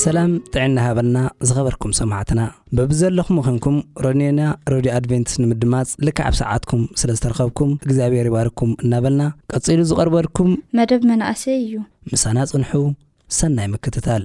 ሰላም ጥዕና ይሃበልና ዝኸበርኩም ሰማዕትና በብዘለኹም ምኸንኩም ሮኔና ሮድዮ ኣድቨንትስ ንምድማጽ ልክዕ ኣብ ሰዓትኩም ስለ ዝተረኸብኩም እግዚኣብሔር ይባርኩም እናበልና ቀጺሉ ዝቐርበልኩም መደብ መናእሰይ እዩ ምሳና ጽንሑ ሰናይ ምክትታል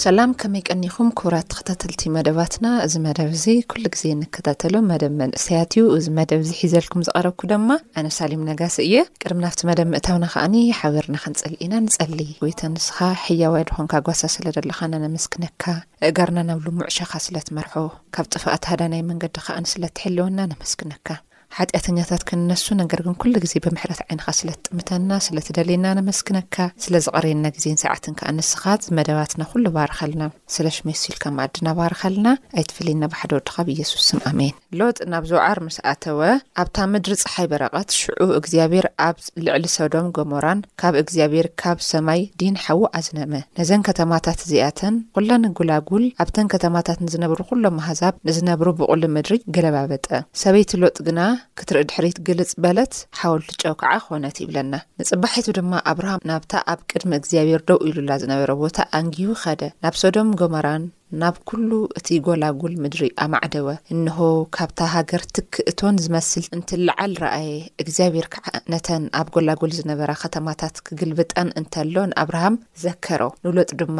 ሰላም ከመይ ቀኒኹም ክቡራት ተኸታተልቲ መደባትና፣ እዚ መደብ እዚ ኩሉ ግዜ ንከታተሎ መደብ መንእሰያት እዩ። እዚ መደብ እዚ ሒዘልኩም ዝቐረብኩ ደማ ኣነ ሳሊም ነጋሲ እየ። ቅድሚ ናብቲ መደብ ምእታውና ከኣኒ ሓቢርና ክንጽሊ ኢና፣ ንጸሊ። ጎይታ ንስኻ ሕያዋይ ድኾንካ ጓሳ ስለ ደለኻና ነመስግነካ፣ እእጋርና ናብ ልሙዕ ሸኻ ስለ ትመርሖ፣ ካብ ጥፍኣት ሃዳናይ መንገዲ ከኣ ንስለ ትሕልወና ነመስግነካ። ሓጢኣተኛታት ክንነሱ ነገር ግን ኩሉ ግዜ ብምሕረት ዓይንኻ ስለ ትጥምተና ስለ ትደልየና ነመስግነካ ስለ ዝቐረየና ግዜን ሰዓትን ከኣ ንስኻ ዝመደባትና ኩሉ ባርኸልና ስለ ሽመይ ሲልካ መኣድና ባርኸልና ኣይትፈለየና ብሓደ ወድኻ ብየሱስ ስም ኣሜን። ሎጥ ናብ ዞዓር ምስ ኣተወ ኣብታ ምድሪ ጸሓይ በረቐት ሽዑ እግዚኣብሄር ኣብ ልዕሊ ሶዶም ጎሞራን። ካብ እግዚኣብሄር ካብ ሰማይ ዲን ሓዊ ኣዝነመ፣ ነዘን ከተማታት እዚኣተን ዅለን ጕላጕል ኣብተን ከተማታት ንዝነብሩ ዅሎም ኣህዛብ ንዝነብሩ ብቝሊ ምድሪ ገለባበጠ። ሰበይቲ ሎጥ ግና ክትርኢ ድሕሪት ግልጽ በለት፣ ሓወልቲ ጨው ከዓ ዀነት ይብለና። ንጽባሒቱ ድማ ኣብርሃም ናብታ ኣብ ቅድሚ እግዚኣብሄር ደው ኢሉላ ዝነበረ ቦታ ኣንጊሁ ኸደ፣ ናብ ሶዶምን ጎመራን፣ ናብ ኩሉ እቲ ጎላጉል ምድሪ ኣማዕደወ፣ እንሆ፣ ካብታ ሃገር ትክ እቶን ዝመስል እንትለዓል ረኣየ፣ እግዚኣብሄር ከዓ ነተን ኣብ ጎላጉል ዝነበራ ኸተማታት ክግልብጠን እንተሎ ንኣብርሃም ዘከሮ፣ ንሎጥ ድማ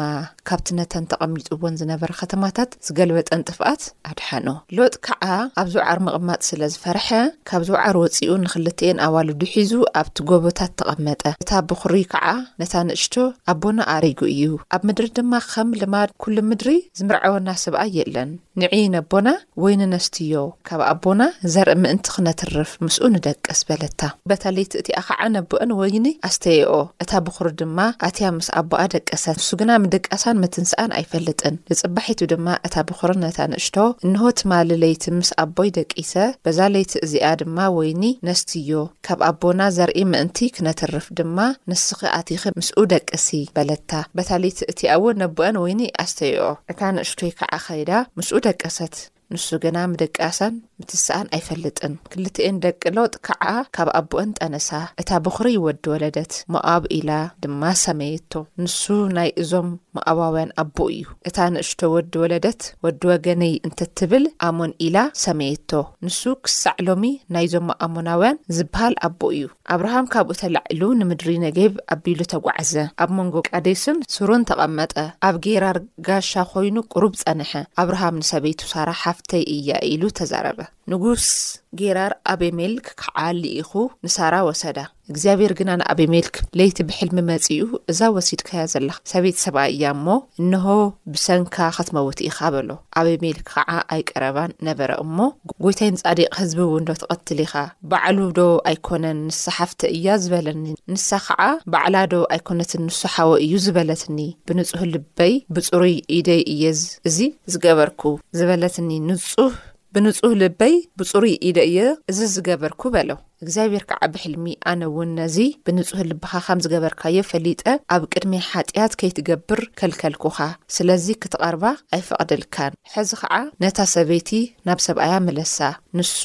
ካብቲ ነተን ተቐሚጡወን ዝነበረ ኸተማታት ዝገልበጠን ጥፍኣት ኣድሓኖ። ሎጥ ከዓ ኣብ ዞዓር ምቕማጥ ስለ ዝፈርሐ፣ ካብ ዝወዓር ወጺኡ ንኽልቲኤን ኣዋልዱ ሒዙ ኣብቲ ጎቦታት ተቐመጠ። እታ ብዅሪ ከኣ ነታ ንእሽቶ፣ ኣቦና ኣሪጉ እዩ፣ ኣብ ምድሪ ድማ ኸም ልማድ ኵሉ ምድሪ ዝምርዐወና ሰብኣይ የለን። ንዒ ነቦና ወይኒ ነስትዮ፣ ካብ ኣቦና ዘርኢ ምእንቲ ኽነትርፍ ምስኡ ንደቅስ፣ በለታ። በታ ለይቲ እቲኣ ኸኣ ነቦኣን ወይኒ ኣስተየኦ፣ እታ ብዅሪ ድማ ኣትያ ምስ ኣቦኣ ደቀሰት። ንሱ ግና ምድቃሳን ምትንሳኣን ኣይፈልጥን። ንጽባሒቱ ድማ እታ። በዅሪ ነታ ንእሽቶ፣ እንሆ ትማሊ ለይቲ ምስ ኣቦይ ደቂሰ፣ በዛ ለይቲ እዚኣ ድማ ወይኒ ነስትዮ፣ ካብ ኣቦና ዘርኢ ምእንቲ ክነትርፍ ድማ ንስኺ ኣቲኺ ምስኡ ደቅሲ፣ በለታ። በታ ለይቲ እቲኣ'ውን ነቦኣን ወይኒ ኣስተይኦ። እታ ንእሽቶይ ከዓ ከይዳ ምስኡ ደቀሰት፣ ንሱ ግና ምድቃሰን ምትስኣን ኣይፈልጥን ክልቲኤን ደቂ ሎጥ ካዓ ካብ ኣቦኤን ጠነሳ እታ ብኹርይ ወዲ ወለደት ሞኣብ ኢላ ድማ ሰመየቶ ንሱ ናይ እዞም ሞኣባውያን ኣቦ እዩ እታ ንእሽቶ ወዲ ወለደት ወዲ ወገንይ እንትትብል ኣሞን ኢላ ሰመየቶ ንሱ ክሳዕ ሎሚ ናይዞም ኣሞናውያን ዝብሃል ኣቦ እዩ። ኣብርሃም ካብኡ ተላዒሉ ንምድሪ ነጌብ ኣቢሉ ተጓዕዘ፣ ኣብ መንጎ ቃዴስን ሱርን ተቐመጠ፣ ኣብ ጌራር ጋሻ ኾይኑ ቁሩብ ጸነሐ፣ ኣብርሃም ንሰበይቱ ሳራ ሓፍተይ እያ ኢሉ ተዛረበ። ንጉስ ጌራር ኣቤሜልክ ከኣ ልኢኹ ንሳራ ወሰዳ፣ እግዚኣብሄር ግና ንኣቤሜልክ ለይቲ ብሕልሚ መጺኡ እዛ ወሲድካያ ዘለኻ ሰበይቲ ሰብኣይ እያ እሞ እንሆ ብሰንካ ኽትመውት ኢኻ በሎ። ኣቤሜልክ ኸዓ ኣይቀረባን ነበረ እሞ፣ ጐይታይ ንጻዲቕ ህዝቢ እውንዶ ትቐትል ኢኻ፣ ባዕሉዶ ኣይኰነን ንሳ ሓፍተይ እያ ዝበለኒ፣ ንሳ ኸዓ ባዕላዶ ኣይኰነትን ንሱ ሓወይ እዩ ዝበለትኒ፣ ብንጹህ ልበይ ብጽሩይ ኢደይ እየ እዚ ዝገበርኩ ዝበለትኒ፣ ንጹህ ብንጹህ ልበይ ብጽሩይ ኢደይ እየ እዚ ዝገበርኩ በሎ። እግዚኣብሔር ከዓ ብሕልሚ ኣነ እውን ነዚ ብንጹህ ልብኻ ከም ዝገበርካዮ ፈሊጠ ኣብ ቅድሜይ ሓጥያት ከይትገብር ከልከልኩኻ፣ ስለዚ ክትቐርባ ኣይፈቕደልካን። ሕዚ ኸዓ ነታ ሰበይቲ ናብ ሰብኣያ ምለሳ፣ ንሱ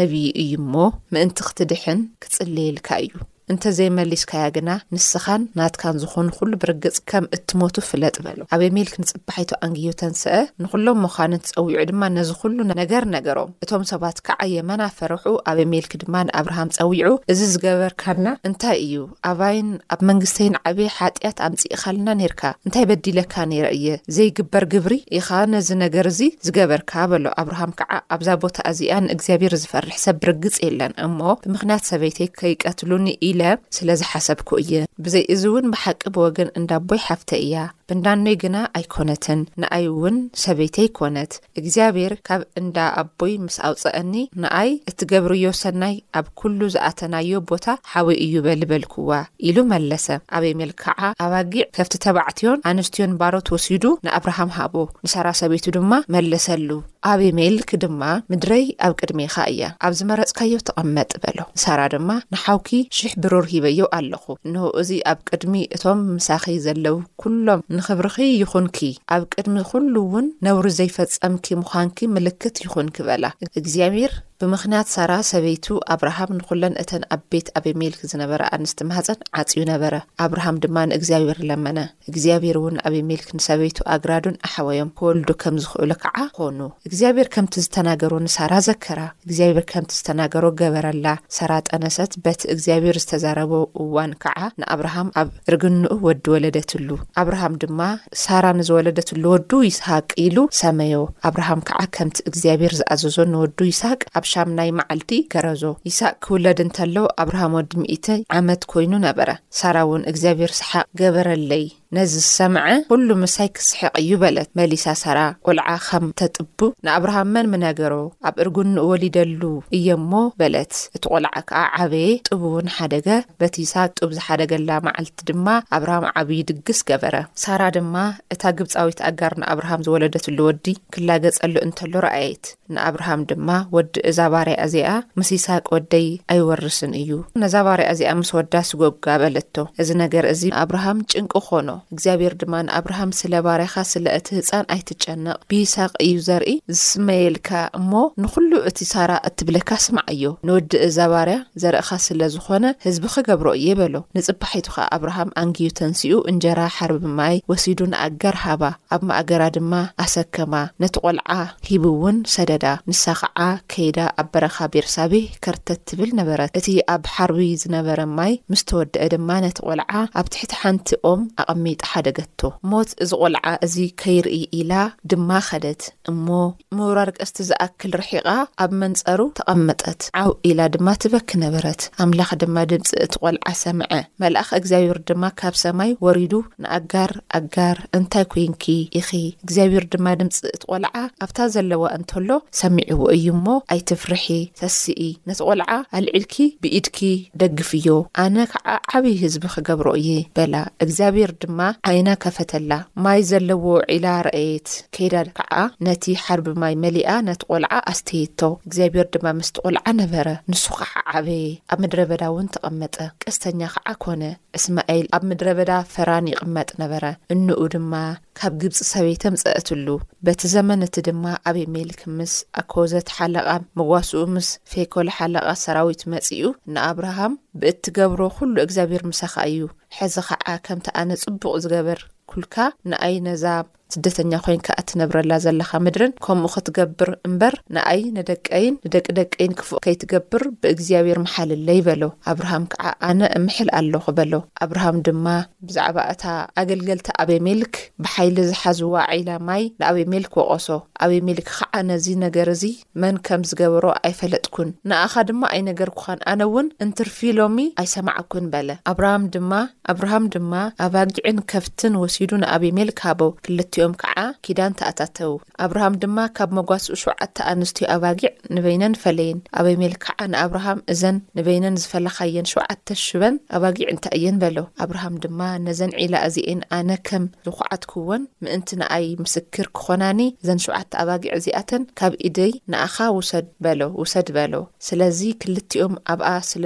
ነቢይ እዩ እሞ ምእንቲ ክትድኅን ክጽልየልካ እዩ፣ እንተ ዘይመሊስካያ ግና ንስኻን ናትካን ዝኾኑ ኹሉ ብርግጽ ከም እትሞቱ ፍለጥ በሎ። ኣቤሜልክ ንጽባሒቱ ኣንጊሁ ተንስኣ፣ ንዅሎም መኳንንት ጸዊዑ ድማ ነዚ ዅሉ ነገር ነገሮም። እቶም ሰባት ከኣ የመና ፈርሑ፣ ኣቤሜልክ ድማ ንኣብርሃም ጸዊዑ፣ እዚ ዝገበርካልና እንታይ እዩ? ኣባይን ኣብ መንግስተይን ዓቢ ሓጢኣት ኣምጺእካልና ኔርካ፣ እንታይ በዲለካ ነይረ እየ? ዘይግበር ግብሪ ኢኻ ነዚ ነገር እዚ ዝገበርካ፣ በሎ። ኣብርሃም ከኣ ኣብዛ ቦታ እዚኣ ንእግዚኣብሄር ዝፈርሕ ሰብ ብርግጽ የለን እሞ፣ ብምኽንያት ሰበይተይ ከይቀትሉኒ ኢለ ስለ ዝሓሰብኩ እየ። ብዘይ እዚ ውን ብሓቂ ብወገን እንዳቦይ ሓፍተይ እያ እንዳኖይ ግና ኣይኮነትን ንኣይ ውን ሰበይተይ ኮነት እግዚኣብሔር ካብ እንዳ ኣቦይ ምስ ኣውፀኣኒ ንኣይ እትገብርዮ ሰናይ ኣብ ኩሉ ዝኣተናዮ ቦታ ሓወይ እዩ በሊ በልክዋ ኢሉ መለሰ ኣበይ መልክዓ ኣባጊዕ ከፍቲ ተባዕትዮን ኣንስትዮን ባሮት ወሲዱ ንኣብርሃም ሃቦ ንሳራ ሰበይቱ ድማ መለሰሉ ኣቤሜልክ ድማ፣ ምድረይ ኣብ ቅድሜኻ እያ፣ ኣብ ዝመረጽካዮ ተቐመጥ፣ በሎ። ንሳራ ድማ፣ ንሓውኪ ሽሕ ብሩር ሂበዮ ኣሎኹ፣ እንሆ፣ እዚ ኣብ ቅድሚ እቶም ምሳኺ ዘለዉ ኵሎም ንኽብርኺ ይኹንኪ፣ ኣብ ቅድሚ ዅሉውን ነውሪ ዘይፈጸምኪ ምዃንኪ ምልክት ይኹንኪ፣ በላ። እግዚኣብሄር ብምኽንያት ሳራ ሰበይቱ ኣብርሃም ንዅለን እተን ኣብ ቤት ኣቤሜልክ ዝነበራ ኣንስቲ ማህጸን ዓጽዩ ነበረ። ኣብርሃም ድማ ንእግዚኣብሄር ለመነ። እግዚኣብሄር እውን ኣቢሜልክ ንሰበይቱ ኣግራዱን ኣሕወዮም ክወልዱ ከም ዝኽእሉ ከዓ ኾኑ። እግዚኣብሄር ከምቲ ዝተናገሮ ንሳራ ዘከራ። እግዚኣብሄር ከምቲ ዝተናገሮ ገበረላ፣ ሰራ ጠነሰት፣ በቲ እግዚኣብሄር ዝተዛረቦ እዋን ከዓ ንኣብርሃም ኣብ እርግንኡ ወዲ ወለደትሉ። ኣብርሃም ድማ ሳራ ንዝወለደትሉ ወዱ ይስሃቅ ኢሉ ሰመዮ። ኣብርሃም ከዓ ከምቲ እግዚኣብሄር ዝኣዘዞ ንወዱ ይስሃቅ ኣብ ሻምናይ መዓልቲ ገረዞ። ይስሃቅ ክውለድ እንተሎ ኣብርሃም ወዲ ሚእቲ ዓመት ኮይኑ ነበረ። ሳራ እውን እግዚኣብሄር ሰሓቕ ገበረለይ፣ ነዚ ዝሰምዐ ዅሉ ምሳይ ኪስሕቕ እዩ በለት። መሊሳ ሳራ ቈልዓ ኸም እተጥቡ ንኣብርሃም መን ምነገሮ? ኣብ እርግንኡ ወሊደሉ እየ እሞ በለት። እቲ ቈልዓ ከኣ ዓበየ፣ ጡብ እውን ሓደገ። በቲ ይስሃቅ ጡብ ዝሓደገላ መዓልቲ ድማ ኣብርሃም ዓብዪ ድግስ ገበረ። ሳራ ድማ እታ ግብጻዊት ኣጋር ንኣብርሃም ዝወለደትሉ ወዲ ኪላገጸሉ እንተሎ ረኣየት። ንኣብርሃም ድማ፣ ወዲ እዛ ባርያ እዚኣ ምስ ይስሃቅ ወደይ ኣይወርስን እዩ፣ ነዛ ባርያ እዚኣ ምስ ወዳ ስጐጋ፣ በለቶ። እዚ ነገር እዚ ንኣብርሃም ጭንቂ ዀኖ። እግዚኣብሄር ድማ ንኣብርሃም፣ ስለ ባርያኻ ስለ እቲ ህጻን ኣይትጨነቕ፣ ብይስሃቅ እዩ ዘርኢ ዝስመየልካ እሞ፣ ንዅሉ እቲ ሳራ እትብለካ ስምዓዮ። ንወዲ እዛ ባርያ፣ ዘርእኻ ስለ ዝዀነ፣ ህዝቢ ኽገብሮ እየ፣ በሎ። ንጽባሒቱ ኸኣ ኣብርሃም ኣንጊሁ ተንሲኡ፣ እንጀራ፣ ሓርቢ ማይ ወሲዱ ንኣጋር ሃባ። ኣብ ማእገራ ድማ ኣሰከማ፣ ነቲ ቈልዓ ሂቡውን ሰደዳ። ንሳ ኸዓ ከይዳ ኣብ በረኻ ቤርሳቤህ ከርተት ትብል ነበረት። እቲ ኣብ ሓርቢ ዝነበረ ማይ ምስ ተወድአ ድማ ነቲ ቈልዓ ኣብ ትሕቲ ሓንቲ ኦም ኣቐሚጣ ሓደገቶ። ሞት እዚ ቈልዓ እዚ ከይርእይ ኢላ ድማ ኸደት እሞ ምውራር ቀስቲ ዝኣክል ርሒቓ ኣብ መንጸሩ ተቐመጠት፣ ዓው ኢላ ድማ ትበኪ ነበረት። ኣምላኽ ድማ ድምጺ እቲ ቆልዓ ሰምዐ፣ መልኣኽ እግዚኣብሄር ድማ ካብ ሰማይ ወሪዱ ንኣጋር፣ ኣጋር፣ እንታይ ኲይንኪ ኢኺ? እግዚኣብሄር ድማ ድምጺ እቲ ቆልዓ ኣብታ ዘለዋ እንተሎ ሰሚዕዎ እዩ እሞ፣ ኣይትፍርሒ፣ ተስኢ፣ ነቲ ቆልዓ ኣልዒልኪ ብኢድኪ ደግፍዮ፣ ኣነ ከዓ ዓብዪ ህዝቢ ክገብሮ እየ፣ በላ። እግዚኣብሄር ድማ ዓይና ከፈተላ፣ ማይ ዘለዎ ዒላ ረኣየት። ከይዳ ከኣ ነቲ ሓርቢ ማይ መሊኣ ነቲ ቈልዓ ኣስተየቶ፣ እግዚኣብሄር ድማ ምስቲ ቈልዓ ነበረ፣ ንሱ ኸኣ ዓበየ፣ ኣብ ምድረ በዳውን ተቐመጠ፣ ቀስተኛ ኸኣ ኰነ። እስማኤል ኣብ ምድረ በዳ ፈራን ይቕመጥ ነበረ፣ እንኡ ድማ ካብ ግብጺ ሰበይቲ ኣምጸአትሉ። በቲ ዘመን እቲ ድማ ኣቤሜልክ ምስ ኣኮዘት ሓለቓ መጓስኡ ምስ ፌኮል ሓለቓ ሰራዊት መጺኡ ንኣብርሃም፣ ብእትገብሮ ዅሉ እግዚኣብሄር ምሳኻ እዩ፣ ሕዚ ኸኣ ከምቲ ኣነ ጽቡቕ ዝገበርኩልካ ንኣይ ነዛ ስደተኛ ኮይንካ እትነብረላ ዘለኻ ምድርን ከምኡ ክትገብር እምበር፣ ንኣይ፣ ንደቀይን ንደቂ ደቀይን ክፉእ ከይትገብር ብእግዚኣብሄር ምሓለለይ በሎ። ኣብርሃም ከዓ ኣነ እምሕል ኣሎኹ በሎ። ኣብርሃም ድማ ብዛዕባ እታ ኣገልገልቲ ኣቤሜልክ ብሓይሊ ዝሓዝዋ ዒላ ማይ ንኣቤሜልክ ወቐሶ። ኣቤሜልክ ከዓ ነዙ ነገር እዙይ። መን ከም ዝገበሮ ኣይፈለጥኩን፣ ንኣኻ ድማ ኣይነገርኩኻን፣ ኣነውን እንትርፊ ሎሚ ኣይሰማዕኩን በለ። ኣብራም ድማ ኣብርሃም ድማ ኣባጊዕን ከብትን ወሲዱ ንኣቤሜልክ ሃቦ፣ ክልቲኦም ከዓ ኪዳን ተኣታተዉ። ኣብርሃም ድማ ካብ መጓስኡ ሸውዓተ ኣንስትዮ ኣባጊዕ ንበይነን ፈለየን። ኣቤሜልክ ከዓ ንኣብርሃም እዘን ንበይነን ዝፈለኻየን ሸውዓተ ሽበን ኣባጊዕ እንታይ እየን በሎ። ኣብርሃም ድማ ነዘን ዒላ እዚኤን ኣነ ከም ዝኹዓትኩ፣ ክወን ምእንቲ ንኣይ ምስክር ክኾናኒ፣ እዘን ሸውዓተ ኣባጊዕ እዚኣተን ካብ ኢደይ ንኣኻ ውሰድ በሎ፣ ውሰድ በሎ። ስለዚ ክልቲኦም ኣብኣ ስለ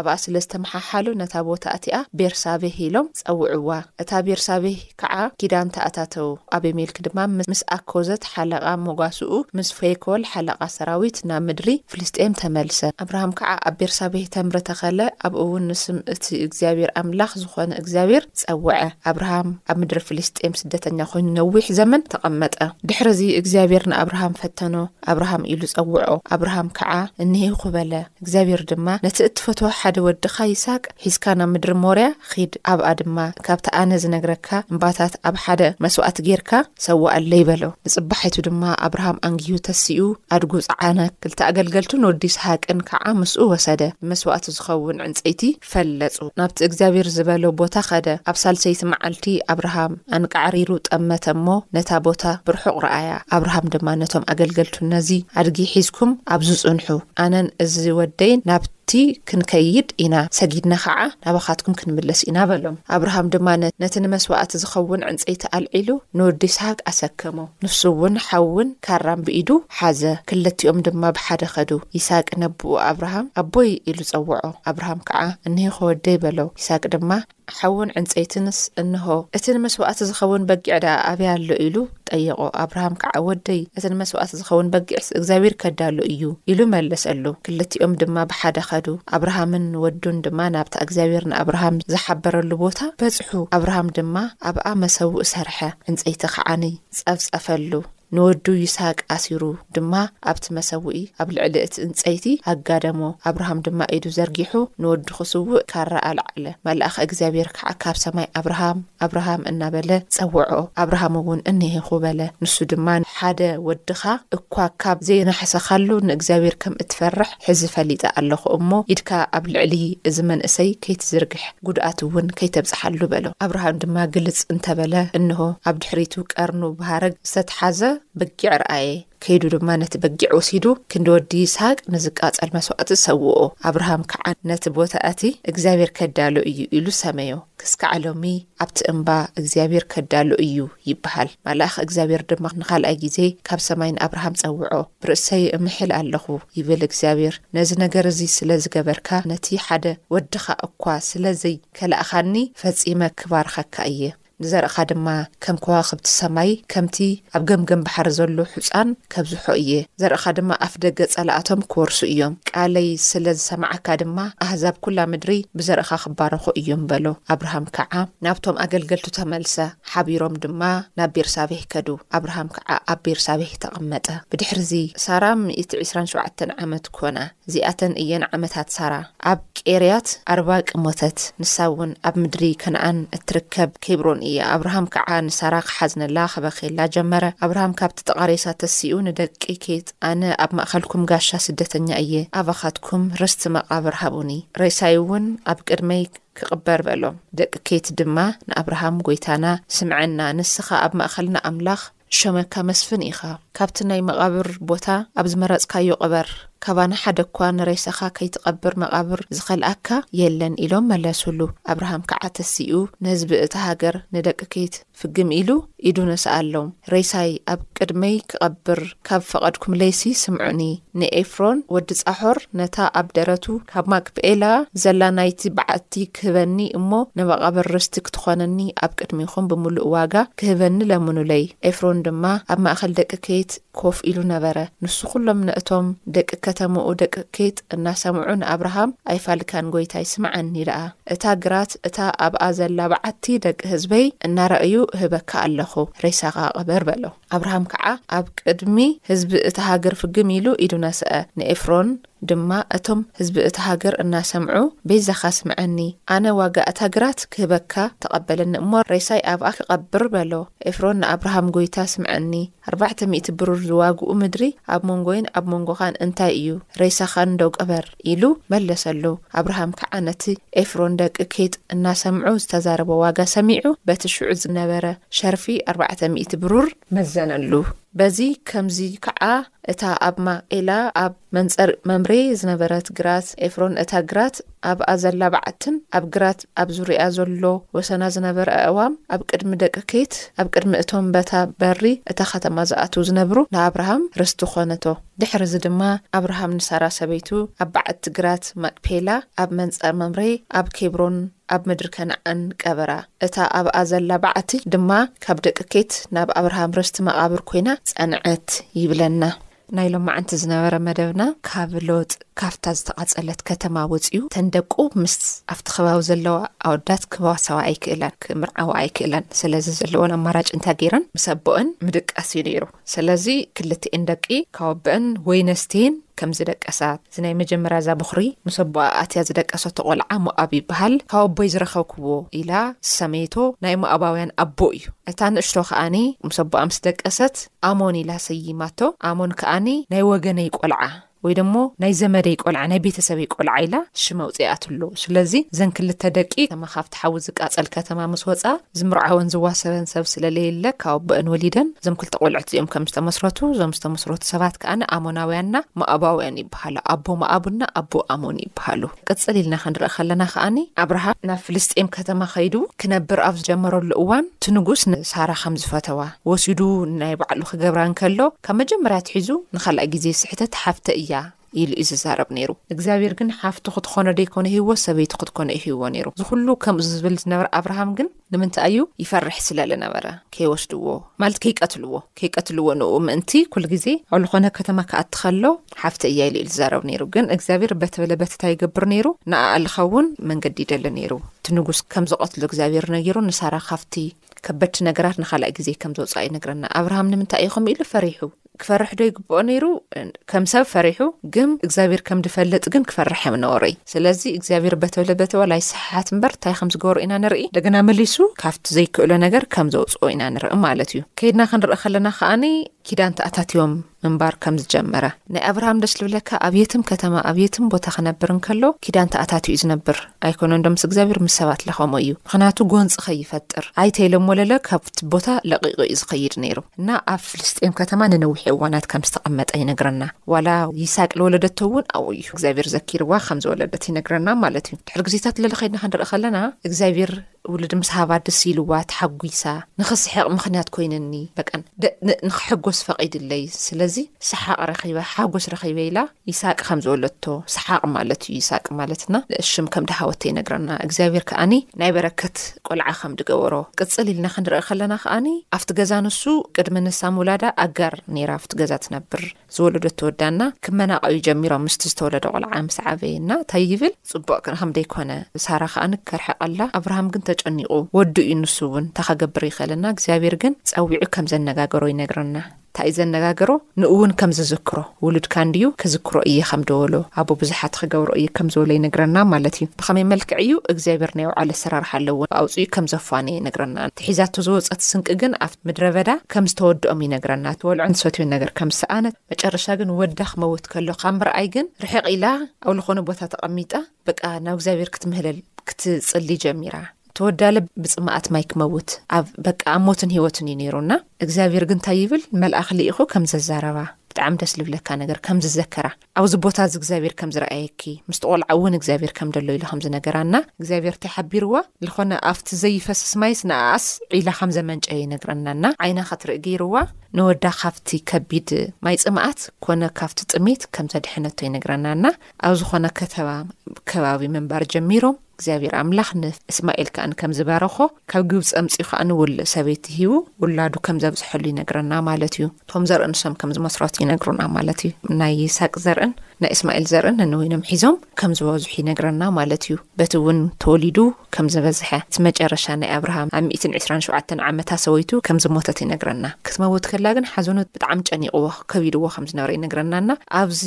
ኣብኣ ስለ ዝተመሓሓሉ፣ ነታ ቦታ እቲኣ ቤርሳቤህ ኢሎም ጸውዕዋ። እታ ቤርሳቤህ ከኣ ኪዳን ተኣታተዉ። ኣቤሜልክ ድማ ምስ ኣኮዘት ሓለቓ መጓሰኡ፣ ምስ ፌኮል ሓለቓ ሰራዊት ናብ ምድሪ ፍልስጥኤም ተመልሰ። ኣብርሃም ከኣ ኣብ ቤርሳቤህ ተምሪ ተኸለ፣ ኣብኡ እውን ንስም እቲ እግዚኣብሄር ኣምላኽ ዝኾነ እግዚኣብሄር፣ ጸውዐ። ኣብርሃም ኣብ ምድሪ ፍልስጥኤም ስደተኛ ዀይኑ ነዊሕ ዘመን ተቐመጠ። ድሕርዚ፣ እግዚኣብሄር ንኣብርሃም ፈተኖ፣ ኣብርሃም ኢሉ ጸውዖ። ኣብርሃም ከኣ፣ እነሄኹ በለ። እግዚኣብሄር ድማ፣ ነቲ እትፈትዎ ሓደ ወድኻ ይስሃቅ ሒዝካ ናብ ምድሪ ሞርያ ኺድ፣ ኣብኣ ድማ ካብቲ ኣነ ዝነግረካ እምባታት ኣብ ሓደ መስዋእቲ ጌርካ ሰውኣለይ በሎ። ንጽባሒቱ ድማ ኣብርሃም ኣንጊሁ ተሲኡ፣ ኣድጉ ጸዓነ፣ ክልተ ኣገልገልቱን ወዱ ይስሃቅን ከኣ ምስኡ ወሰደ፣ ንመስዋእቲ ዚኸውን ዕንጸይቲ ፈለጹ። ናብቲ እግዚኣብሄር ዝበሎ ቦታ ከደ። ኣብ ሳልሰይቲ መዓልቲ ኣብርሃም ኣንቃዕሪሩ ጠመተ እሞ፣ ነታ ቦታ ብርሑቕ ረኣያ። ኣብርሃም ድማ ነቶም ኣገልገልቱ ነዚ ኣድጊ ሒዝኩም ኣብዚ ጽንሑ፣ ኣነን እዚ ወደይን ናብቲ ክንከይድ ኢና፣ ሰጊድና ኸኣ ናባኻትኩም ክንምለስ ኢና በሎም። ኣብርሃም ድማ ነቲ ንመስዋእቲ ዝኸውን ዕንጸይቲ ኣልዒሉ ንወዱ ይስሃቅ ኣሰከሞ። ንሱውን ሓውን ካራን ብኢዱ ሓዘ፣ ክልቲኦም ድማ ብሓደ ከዱ። ይስሃቅ ነቦኡ ኣብርሃም፣ ኣቦይ! ኢሉ ጸውዖ። ኣብርሃም ከዓ፣ እንሂኮ ወደይ! በሎ። ይስሃቅ ድማ፣ ሓውን ዕንጸይትንስ እንሆ፣ እቲ ንመስዋእቲ ዝኸውን በጊዕ ደኣ ኣበይ ኣሎ? ኢሉ ጠየቖ። ኣብርሃም ከዓ፣ ወደይ! እቲ ንመስዋእቲ ዝኸውን በጊዕስ እግዚኣብሄር ከዳሉ እዩ፣ ኢሉ መለሰሉ። ክልቲኦም ድማ ብሓደ ከዱ። ኣብርሃምን ወዱን ድማ ናብታ እግዚኣብሄር ንኣብርሃም ዝሓበረሉ ቦታ በጽሑ። ኣብርሃም ድማ ኣብኣ መሰውእ ሰርሐ። ዕንጸይቲ ኸዓኒ ጸፍጸፈሉ፣ ንወዱ ይስሃቅ ኣሲሩ ድማ ኣብቲ መሰውኢ ኣብ ልዕሊ እቲ እንጸይቲ ኣጋደሞ፣ ኣብርሃም ድማ ኢዱ ዘርጊሑ ንወዱ ኽስውእ ካራ ኣልዓለ። መልኣኽ እግዚኣብሄር ከዓ ካብ ሰማይ ኣብርሃም! ኣብርሃም! እናበለ ጸውዖ፣ ኣብርሃምውን እነሄኹ በለ። ንሱ ድማ ሓደ ወድኻ እኳ ካብ ዘየናሕሰኻሉ ንእግዚኣብሄር ከም እትፈርሕ፣ ሕዚ ፈሊጠ ኣለኹ እሞ ኢድካ ኣብ ልዕሊ እዚ መንእሰይ ከይትዝርግሕ፣ ጉድኣት እውን ከይተብጽሓሉ በሎ። ኣብርሃም ድማ ግልጽ እንተ በለ፣ እንሆ፣ ኣብ ድሕሪቱ ቀርኑ ብሃረግ ዝተትሓዘ በጊዕ ረኣየ። ከይዱ ድማ ነቲ በጊዕ ወሲዱ ክንዲ ወዲ ይስሃቅ ንዝቃጸል መስዋእቲ ሰውኦ። ኣብርሃም ከዓ ነቲ ቦታ እቲ፣ እግዚኣብሄር ከዳሎ እዩ ኢሉ ሰመዮ። ክስካዕ ሎሚ ኣብቲ እምባ እግዚኣብሄር ከዳሉ እዩ ይበሃል። መልኣኽ እግዚኣብሄር ድማ ንኻልኣይ ጊዜ ካብ ሰማይ ንኣብርሃም ጸውዖ። ብርእሰይ እምሕል ኣለኹ ይብል እግዚኣብሄር፣ ነዚ ነገር እዚ ስለ ዝገበርካ፣ ነቲ ሓደ ወድኻ እኳ ስለ ዘይከላእኻኒ፣ ፈጺመ ክባርኸካ እየ። ንዘርእኻ ድማ ከም ከዋኽብቲ ሰማይ፣ ከምቲ ኣብ ገምገም ባሕሪ ዘሎ ሑጻን ከብዝሖ እየ፣ ዘርእኻ ድማ ኣፍደገ ጸላኣቶም ክወርሱ እዮም፣ ቃለይ ስለ ዝሰማዓካ ድማ ኣህዛብ ኵላ ምድሪ ብዘርእኻ ክባረኹ እዮም በሎ። ኣብርሃም ከዓ ናብቶም ኣገልገልቱ ተመልሰ፣ ሓቢሮም ድማ ናብ ቤርሳቤህ ከዱ፣ ኣብርሃም ከዓ ኣብ ቤርሳቤህ ተቐመጠ። ብድሕርዚ ሳራ ሚእቲ ዒስራን ሸውዓተን ዓመት ኰና። እዚኣተን እየን ዓመታት ሳራ። ኣብ ቂርያት ኣርባቅ ሞተት፣ ንሳ እውን ኣብ ምድሪ ከነኣን እትርከብ ኬብሮን እያ። ኣብርሃም ከዓ ንሳራ ኪሓዝነላ ኪበኽየላ ጀመረ። ኣብርሃም ካብቲ ጥቓ ሬሳ ተሲኡ ንደቂ ኬት፣ ኣነ ኣብ ማእከልኩም ጋሻ ስደተኛ እየ፣ ኣባኻትኩም ርስቲ መቓብር ሃቡኒ፣ ሬሳይ እውን ኣብ ቅድመይ ኪቕበር በሎም። ደቂ ኬት ድማ ንኣብርሃም፣ ጐይታና፣ ስምዐና፣ ንስኻ ኣብ ማእከልና ኣምላኽ፣ ሸመካ መስፍን ኢኻ ካብቲ ናይ መቓብር ቦታ ኣብ ዝመረጽካዮ ቅበር ካባና ሓደኳ ንሬሳኻ ከይትቐብር መቓብር ዝኸልኣካ የለን ኢሎም መለሱሉ ኣብርሃም ክዓ ተሲኡ ንህዝቢ እታ ሃገር ንደቂ ኬት ፍግም ኢሉ ኢዱ ነሰኣሎም ሬሳይ ኣብ ቅድመይ ክቐብር ካብ ፈቐድኩምለይሲ ስምዑኒ ንኤፍሮን ወዲ ጻሖር ነታ ኣብ ደረቱ ካብ ማክፕኤላ ዘላ ናይቲ በዓቲ ክህበኒ እሞ ንመቓብር ርስቲ ክትኾነኒ ኣብ ቅድሚኹም ብምሉእ ዋጋ ክህበኒ ለምኑለይ። ኤፍሮን ድማ ኣብ ማእከል ደቂ ኬት ኮፍ ኢሉ ነበረ። ንሱ ዅሎም ነእቶም ደቂ ከተማኡ ደቂ ኬት እናሰምዑ ንኣብርሃም ኣይፋልካን ጐይታይ ስምዓኒ ደኣ እታ ግራት እታ ኣብኣ ዘላ በዓቲ ደቂ ህዝበይ እናረእዩ እህበካ ኣለኹ ሬሳኻ ቅበር በሎ። ኣብርሃም ከዓ ኣብ ቅድሚ ህዝቢ እታ ሃገር ፍግም ኢሉ ኢዱ ነስዐ። ንኤፍሮን ድማ እቶም ህዝቢ እታ ሃገር እናሰምዑ፣ በይዛኻ ስምዐኒ፣ ኣነ ዋጋ እታ ግራት ክህበካ፣ ተቐበለኒ እሞ ሬሳይ ኣብኣ ክቐብር፣ በሎ። ኤፍሮን ንኣብርሃም ጐይታ ስምዐኒ፣ ኣርባዕተ ሚእቲ ብሩር ዝዋግኡ ምድሪ ኣብ መንጐይን ኣብ መንጐኻን እንታይ እዩ? ሬሳኻንዶ ቅበር። ኢሉ መለሰሉ። ኣብርሃም ከዓ ነቲ ኤፍሮን ደቂ ኬጥ እናሰምዑ ዝተዛረቦ ዋጋ ሰሚዑ በቲ ሽዑ ዝነበረ ሸርፊ ኣርባዕተ ሚእቲ ብሩር መዘነሉ። በዚ ከምዚ ከዓ እታ ኣብ ማቄላ ኣብ መንፀር መምሬ ዝነበረት ግራት ኤፍሮን እታ ግራት ኣብኣ ዘላ በዓትን ኣብ ግራት ኣብ ዙርይኣ ዘሎ ወሰና ዝነበረ ኣእዋም ኣብ ቅድሚ ደቂ ኬት ኣብ ቅድሚ እቶም በታ በሪ እታ ከተማ ዝኣትዉ ዝነብሩ ንኣብርሃም ርስቲ ኾነቶ። ድሕርዚ ድማ ኣብርሃም ንሳራ ሰበይቱ ኣብ በዓቲ ግራት ማቅፔላ ኣብ መንጸር መምሬ ኣብ ኬብሮን ኣብ ምድሪ ከነዓን ቀበራ። እታ ኣብኣ ዘላ በዓቲ ድማ ካብ ደቂ ኬት ናብ ኣብርሃም ርስቲ መቓብር ኰይና ጸንዐት ይብለና። ናይ ሎማዕንቲ ዝነበረ መደብና ካብ ሎጥ ካብታ ዝተቓጸለት ከተማ ወጺኡ እተን ደቁ ምስ ኣብቲ ከባቢ ዘለዋ ኣወዳት ክዋሳዋ ኣይክእላን፣ ክምርዓዋ ኣይክእላን፣ ስለዚ ዘለወን ኣማራጭ እንታይ ገይረን ምስ ኣቦኣን ምድቃስ እዩ ነይሩ። ሰለዚ ክልቲኤን ደቂ ካወበእን ወይ ነስቲን ከም ዝደቀሳ እዚ ናይ መጀመርያ እዛ ቦኽሪ ምስ ኣቦኣ ኣትያ ዝደቀሰቶ ቆልዓ ሞኣብ ይበሃል ካወቦይ ዝረኸብክዎ ኢላ ዝሰመየቶ ናይ ሞኣባውያን ኣቦ እዩ እታ ንእሽቶ ከኣኒ ምስ ኣቦኣ ምስ ደቀሰት ኣሞን ኢላ ሰይማቶ ኣሞን ከኣኒ ናይ ወገነይ ቆልዓ ወይ ደሞ ናይ ዘመደይ ቆልዓ ናይ ቤተሰበይ ቆልዓ ኢላ ሽም ኣውጺኣትሉ። ስለዚ እዘን ክልተ ደቂ ከማ ካብቲ ሓዊ ዝቃጸል ከተማ ምስ ወጽኣ ዝምርዓወን ዝዋሰበን ሰብ ስለለየለ ካብ ኣቦኣን ወሊደን እዞም ክልተ ቆልዑት እዚኦም ከም ዝተመስረቱ እዞም ዝተመስረቱ ሰባት ከኣ ኣሞናውያንና ሞኣባውያን ይብሃሉ ኣቦ ሞኣብና ኣቦ ኣሞን ይብሃሉ። ቅጽል ኢልና ክንርኢ ከለና ከኣ ኣብርሃም ናብ ፍልስጥኤም ከተማ ከይዱ ክነብር ኣብ ዝጀመረሉ እዋን እቲ ንጉስ ንሳራ ከም ዝፈተዋ ወሲዱ ናይ ባዕሉ ክገብራ እንከሎ፣ ካብ መጀመርያ ኣትሒዙ ንካልኣይ ግዜ ስሕተት ሓፍተይ እያ ኢሉ እዩ ዝዛረብ ነይሩ። እግዚኣብሄር ግን ሓፍቱ ክትኾኖ ደይኮነ ሂብዎ ሰበይቱ ክትኮኖ እዩ ሂብዎ ነይሩ። እዚ ኩሉ ከምኡ ዝብል ዝነበረ ኣብርሃም ግን ንምንታይ እዩ ይፈርሕ ስለ ልነበረ ከይወስድዎ ማለት ከይቀትልዎ ከይቀትልዎ ንእኡ ምእንቲ ኩሉ ግዜ ኣብ ልኾነ ከተማ ክኣቲ ከሎ ሓፍተይ እያ ኢሉ እዩ ዝዛረብ ነይሩ ግን እግዚኣብሄር በቲ በለ በቲ ታይ ይገብር ነይሩ ንኣኣ ልኸውን መንገዲ ይደሊ ነይሩ እቲ ንጉስ ከም ዝቀትሎ እግዚኣብሄር ነጊሩ ንሳራ ካብቲ ከበድቲ ነገራት ንኻልኣይ ግዜ ከም ዘውፅኣ ይነግረና ኣብርሃም ንምንታይ እዩ ከምኡ ኢሉ ፈሪሑ ክፈርሕ ዶ ይግብኦ ነይሩ ከም ሰብ ፈሪሑ ግን እግዚኣብሔር ከም ድፈልጥ ግን ክፈርሕ እዮም ነበሮ እዩ ስለዚ እግዚኣብሔር በተለበተ ዋላ ይሰሓሓት እምበር እንታይ ከም ዝገበሩ ኢና ንርኢ እንደገና መሊሱ ካብቲ ዘይክእሎ ነገር ከም ዘውፅኦ ኢና ንርኢ ማለት እዩ ከይድና ክንርኢ ከለና ከዓኒ ኪዳን ተኣታትዮም ምንባር ከም ዝጀመረ። ናይ ኣብርሃም ደስ ልብለካ ኣብ የትም ከተማ ኣብ የትም ቦታ ክነብር እንከሎ ኪዳን ተኣታትዩ እዩ ዝነብር ኣይኮነን ዶ ምስ እግዚኣብሔር ምስ ሰባት ለኸሞ እዩ ምክንያቱ ጎንፂ ከይፈጥር ኣይተ ኢሎም ወለለ ካብቲ ቦታ ለቂቁ እዩ ዝኸይድ ነይሩ እና ኣብ ፍልስጤም ከተማ ንነዊሕ እዋናት ከም ዝተቀመጠ ይነግረና ዋላ ይሳቅ ለወለደቶ እውን ኣብኡ እዩ እግዚኣብሔር ዘኪርዋ ከም ዝወለደት ይነግረና ማለት እዩ ድሕሪ ግዜታት ለለኸይድና ክንርኢ ከለና እግዚኣብሔር ውሉድ ምስ ሃባ ድስ ኢልዋ ተሓጒሳ ንኽስሕቕ ምኽንያት ኮይነኒ በቃ ንኽሕጎስ ፈቒድለይ ስለዚ ሰሓቕ ረኺበ ሓጎስ ረኺበ ኢላ ይስሃቅ ከም ዝወለቶ ሰሓቕ ማለት እዩ ይስሃቅ ማለትና ሽም ከም ድሃወቶ ይነግረና እግዚኣብሔር ከኣኒ ናይ በረከት ቆልዓ ከም ድገበሮ ቅጽል ኢልና ክንርኢ ከለና ከኣኒ ኣብቲ ገዛ ንሱ ቅድሚ ንሳ ምውላዳ ኣጋር ነይራ ኣብቲ ገዛ ትነብር ዝወለደቶ ወዳና ክመናቀዩ ጀሚሮም ምስቲ ዝተወለደ ቆልዓ ምስ ዓበየ እና ታይ ይብል ፅቡቅ ከም ደይኮነ ሳራ ከኣን ከርሕቀላ ኣብርሃም ግን ተጨኒቁ ወዱ እዩ ንሱ እውን እንታይ ከገብር ይክእል እና እግዚኣብሔር ግን ፀዊዑ ከም ዘነጋገሮ ይነግረና ታይ እዩ ዘነጋገሮ ንእውን ከም ዝዝክሮ ውሉድካ እንድዩ ክዝክሮ እየ ከም ደወሎ ኣቦ ብዙሓት ክገብሮ እየ ከም ዝበሎ ይነግረና ማለት እዩ ብከመይ መልክዕ እዩ እግዚኣብሔር ናይ ውዓል ኣሰራርሓ ኣለዎ ኣውፂኡ ከም ዘፋነየ ይነግረና እቲ ሒዛቶ ዝወፀት ስንቂ ግን ምድረ በዳ ከም ዝተወድኦም ይነግረና፣ ትበልዖን ትሰትዮን ነገር ከም ዝሰኣነት፣ መጨረሻ ግን ወዳ ክመውት ከሎ ካብ ምርኣይ ግን ርሕቕ ኢላ ኣብ ዝኾነ ቦታ ተቐሚጣ በቃ ናብ እግዚኣብሔር ክትምህለል ክትጽሊ ጀሚራ። እቲ ወዳለ ብጽማኣት ማይ ክመውት ኣብ በቃ ኣብ ሞትን ህይወትን እዩ ነይሩና እግዚኣብሔር ግን እንታይ ይብል መልኣኽ ልኢኹ ከም ዘዛረባ ብጣዕሚ ደስ ልብለካ ነገር ከም ዝዘከራ ኣብዚ ቦታ እዚ እግዚኣብሔር ከም ዝረኣየኪ ምስቲ ቆልዓ እውን እግዚኣብሔር ከም ደሎ ኢሉ ከም ዝነገራ እና እግዚኣብሔር እንታይ ሓቢርዋ ልኾነ ኣብቲ ዘይፈስስ ማይስ ንኣኣስ ዒላ ከም ዘመንጨየ ይነግረና እና ዓይና ከትርኢ ገይርዋ ንወዳ ካብቲ ከቢድ ማይ ጽምኣት ኮነ ካብቲ ጥሜት ከም ዘድሐነቶ ይነግረና እና ኣብ ዝኾነ ከተማ ከባቢ ምንባር ጀሚሮም እግዚኣብሔር ኣምላኽ ን እስማኤል ከኣ ከም ዝባረኾ ካብ ግብጺ ኣምጺኡ ከኣ ን ውል ሰበይቲ ሂቡ ውላዱ ከም ዘብዝሐሉ ይነግረና ማለት እዩ ቶም ዘርኢ ንሶም ከም ዝመስረቱ ይነግሩና ማለት እዩ ናይ ይስሃቅ ዘርእን ናይ እስማኤል ዘርእን ነንወይኖም ሒዞም ከም ዝበዝሑ ይነግረና ማለት እዩ በቲ እውን ተወሊዱ ከም ዝበዝሐ እቲ መጨረሻ ናይ ኣብርሃም ኣብ ሚእትን ዕስራን ሸውዓተን ዓመታ ሰበይቱ ከም ዝሞተት ይነግረና ክትመውት ከላ ግን ሓዘኑ ብጣዕሚ ጨኒቕዎ ከቢድዎ ከም ዝነበረ ይነግረናና ኣብዚ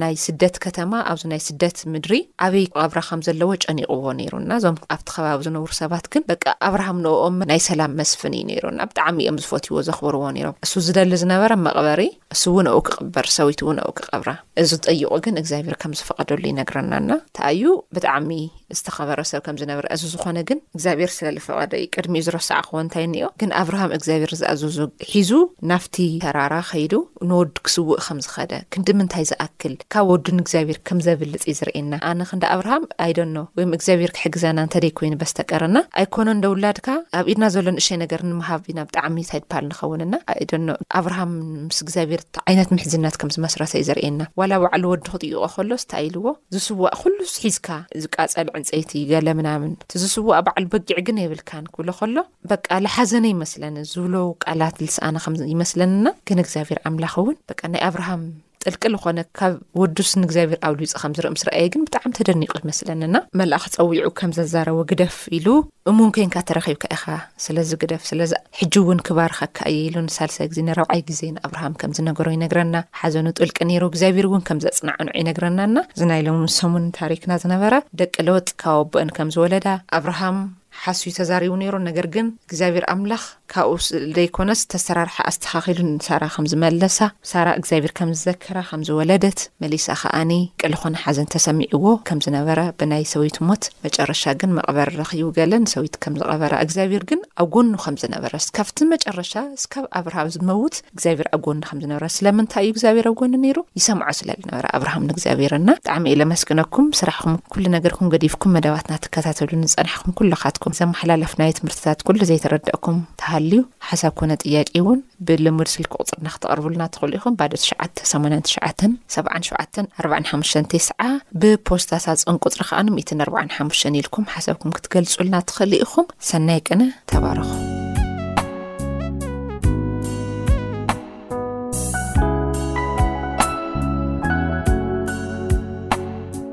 ናይ ስደት ከተማ ኣብዚ ናይ ስደት ምድሪ ዓብይ ኣብራ ከም ዘለዎ ጨኒቕዎ ነይሩ እና እዞም ኣብቲ ከባቢ ዝነብሩ ሰባት ግን በቃ ኣብርሃም ንእኦም ናይ ሰላም መስፍን እዩ ነይሩ እና ብጣዕሚ እዮም ዝፈትይዎ ዘኽብርዎ ነይሮም እሱ ዝደሊ ዝነበረ መቕበሪ እሱ እውን ኣብኡ ክቕበር ሰዊቱ እውን ኣብኡ ክቐብራ እዚ ጠይቑ ግን እግዚኣብሔር ከም ዝፈቐደሉ ይነግረና እና ተኣዩ ብጣዕሚ ዝተኸበረ ሰብ ከም ዝነብረ እዚ ዝኾነ ግን እግዚኣብሔር ስለ ልፈቐደ እዩ ቅድሚኡ ዝረሳዕኽዎ እንታይ እኒኦ ግን ኣብርሃም እግዚኣብሔር ዝኣዘዞ ሒዙ ናፍቲ ተራራ ኸይዱ ንወዱ ክስውእ ከም ዝኸደ ክንዲ ምንታይ ዝኣክል ካብ ወዱ ንእግዚኣብሔር ከም ዘብልጽ እዩ ዝርእየና ኣነ ክንዲ ኣብርሃም ኣይደኖ ወይም እግዚኣብሔር ክሕግዘና እንተደይ ኮይኑ በስተቀር እና ኣይኮነን እንደ ውላድካ ኣብ ኢድና ዘሎ ንእሸይ ነገር ንምሃብ ኢና ብጣዕሚ ሳይድፓል ንኸውን እና ኣይደኖ ኣብርሃም ምስ እግዚኣብሔር እንታይ ዓይነት ምሕዝነት ከም ዝመስረተ እዩ ዘርእየና ዋላ ባዕሉ ወዱ ክጥይቖ ከሎ ስታይ ኢልዎ ዝስዋእ ኩሉስ ሒዝካ ዝቃጸል ዕንጸይቲ ገለ ምናምን እቲ ዝስዋእ በዓል በጊዕ ግን የብልካን ክብሎ ከሎ በቃ ልሓዘነ ይመስለኒ ዝብሎ ቃላት ልስኣነ ከም ይመስለንና ግን እግዚኣብሔር ኣምላኽ እውን በቃ ናይ ኣብርሃም ጥልቂ ልኾነ ካብ ወዱስ ንእግዚኣብሔር ኣብሊፁ ከም ዝርኢ ምስ ረኣየ ግን ብጣዕሚ ተደኒቑ ይመስለንና መልኣኽ ጸዊዑ ከም ዘዛረቦ ግደፍ ኢሉ እሙን ኮንካ ተረኺብካ ኢኻ ስለዚ ግደፍ ስለዚ ሕጂ እውን ክባርኸካ እየ ኢሉ ንሳልሳይ ግዜ ንራብዓይ ግዜ ንኣብርሃም ከም ዝነገሮ ይነግረና። ሓዘኑ ጥልቂ ነይሩ እግዚኣብሔር እውን ከም ዘጽናዕንዑ ይነግረና እና እዚ ናይ ሎሚ ሰሙን ታሪክና ዝነበረ ደቂ ሎጥ ካብ ኣቦእን ከም ዝወለዳ፣ ኣብርሃም ሓስዩ ተዛሪቡ ነይሩ ነገር ግን እግዚኣብሔር ኣምላኽ ካብኡ ዘይኮነስ ዝተሰራርሐ ኣስተኻኺሉ ንሳራ ከም ዝመለሳ ሳራ እግዚኣብሔር ከም ዝዘከራ ከም ዝወለደት መሊሳ ከኣኒ ቅልኾነ ሓዘን ተሰሚዕዎ ከም ዝነበረ ብናይ ሰዊት ሞት መጨረሻ ግን መቅበሪ ረኺቡ ገለ ንሰዊት ከም ዝቀበራ እግዚኣብሔር ግን ኣብ ጎኑ ከም ዝነበረ እስካብቲ መጨረሻ እስካብ ኣብርሃም ዝመውት እግዚኣብሔር ኣብ ጎኑ ከም ዝነበረ ስለምንታይ እዩ እግዚኣብሔር ኣብ ጎኑ ነይሩ ይሰምዖ ስለ ዝነበረ ኣብርሃም ንእግዚኣብሔር እና ብጣዕሚ እየ ለመስግነኩም ስራሕኹም ኩሉ ነገርኩም ገዲፍኩም መደባትና ትከታተሉ ንፀናሕኩም ኩልኻትኩም ዘመሓላለፍናዮ ትምህርትታት ኩሉ ዘይተረደእኩም ተሃልዩ ሓሳብ ኮነ ጥያቄ እውን ብልሙድ ስልኪ ቁጽርና ክትቐርቡልና ትኽእሉ ኢኹም፣ ባዶ ትሽዓተ፣ ሰማንያን ትሽዓተን፣ ሰብዓን ሸውዓተን፣ ኣርባዕን ሓሙሽተን ቴስዓ፣ ብፖስታ ሳጹን ቁጽሪ ከኣ ሚእትን ኣርባዓን ሓሙሽተን ኢልኩም ሓሳብኩም ክትገልጹልና ትኽእሉ ኢኹም። ሰናይ ቅነ፣ ተባረኹ።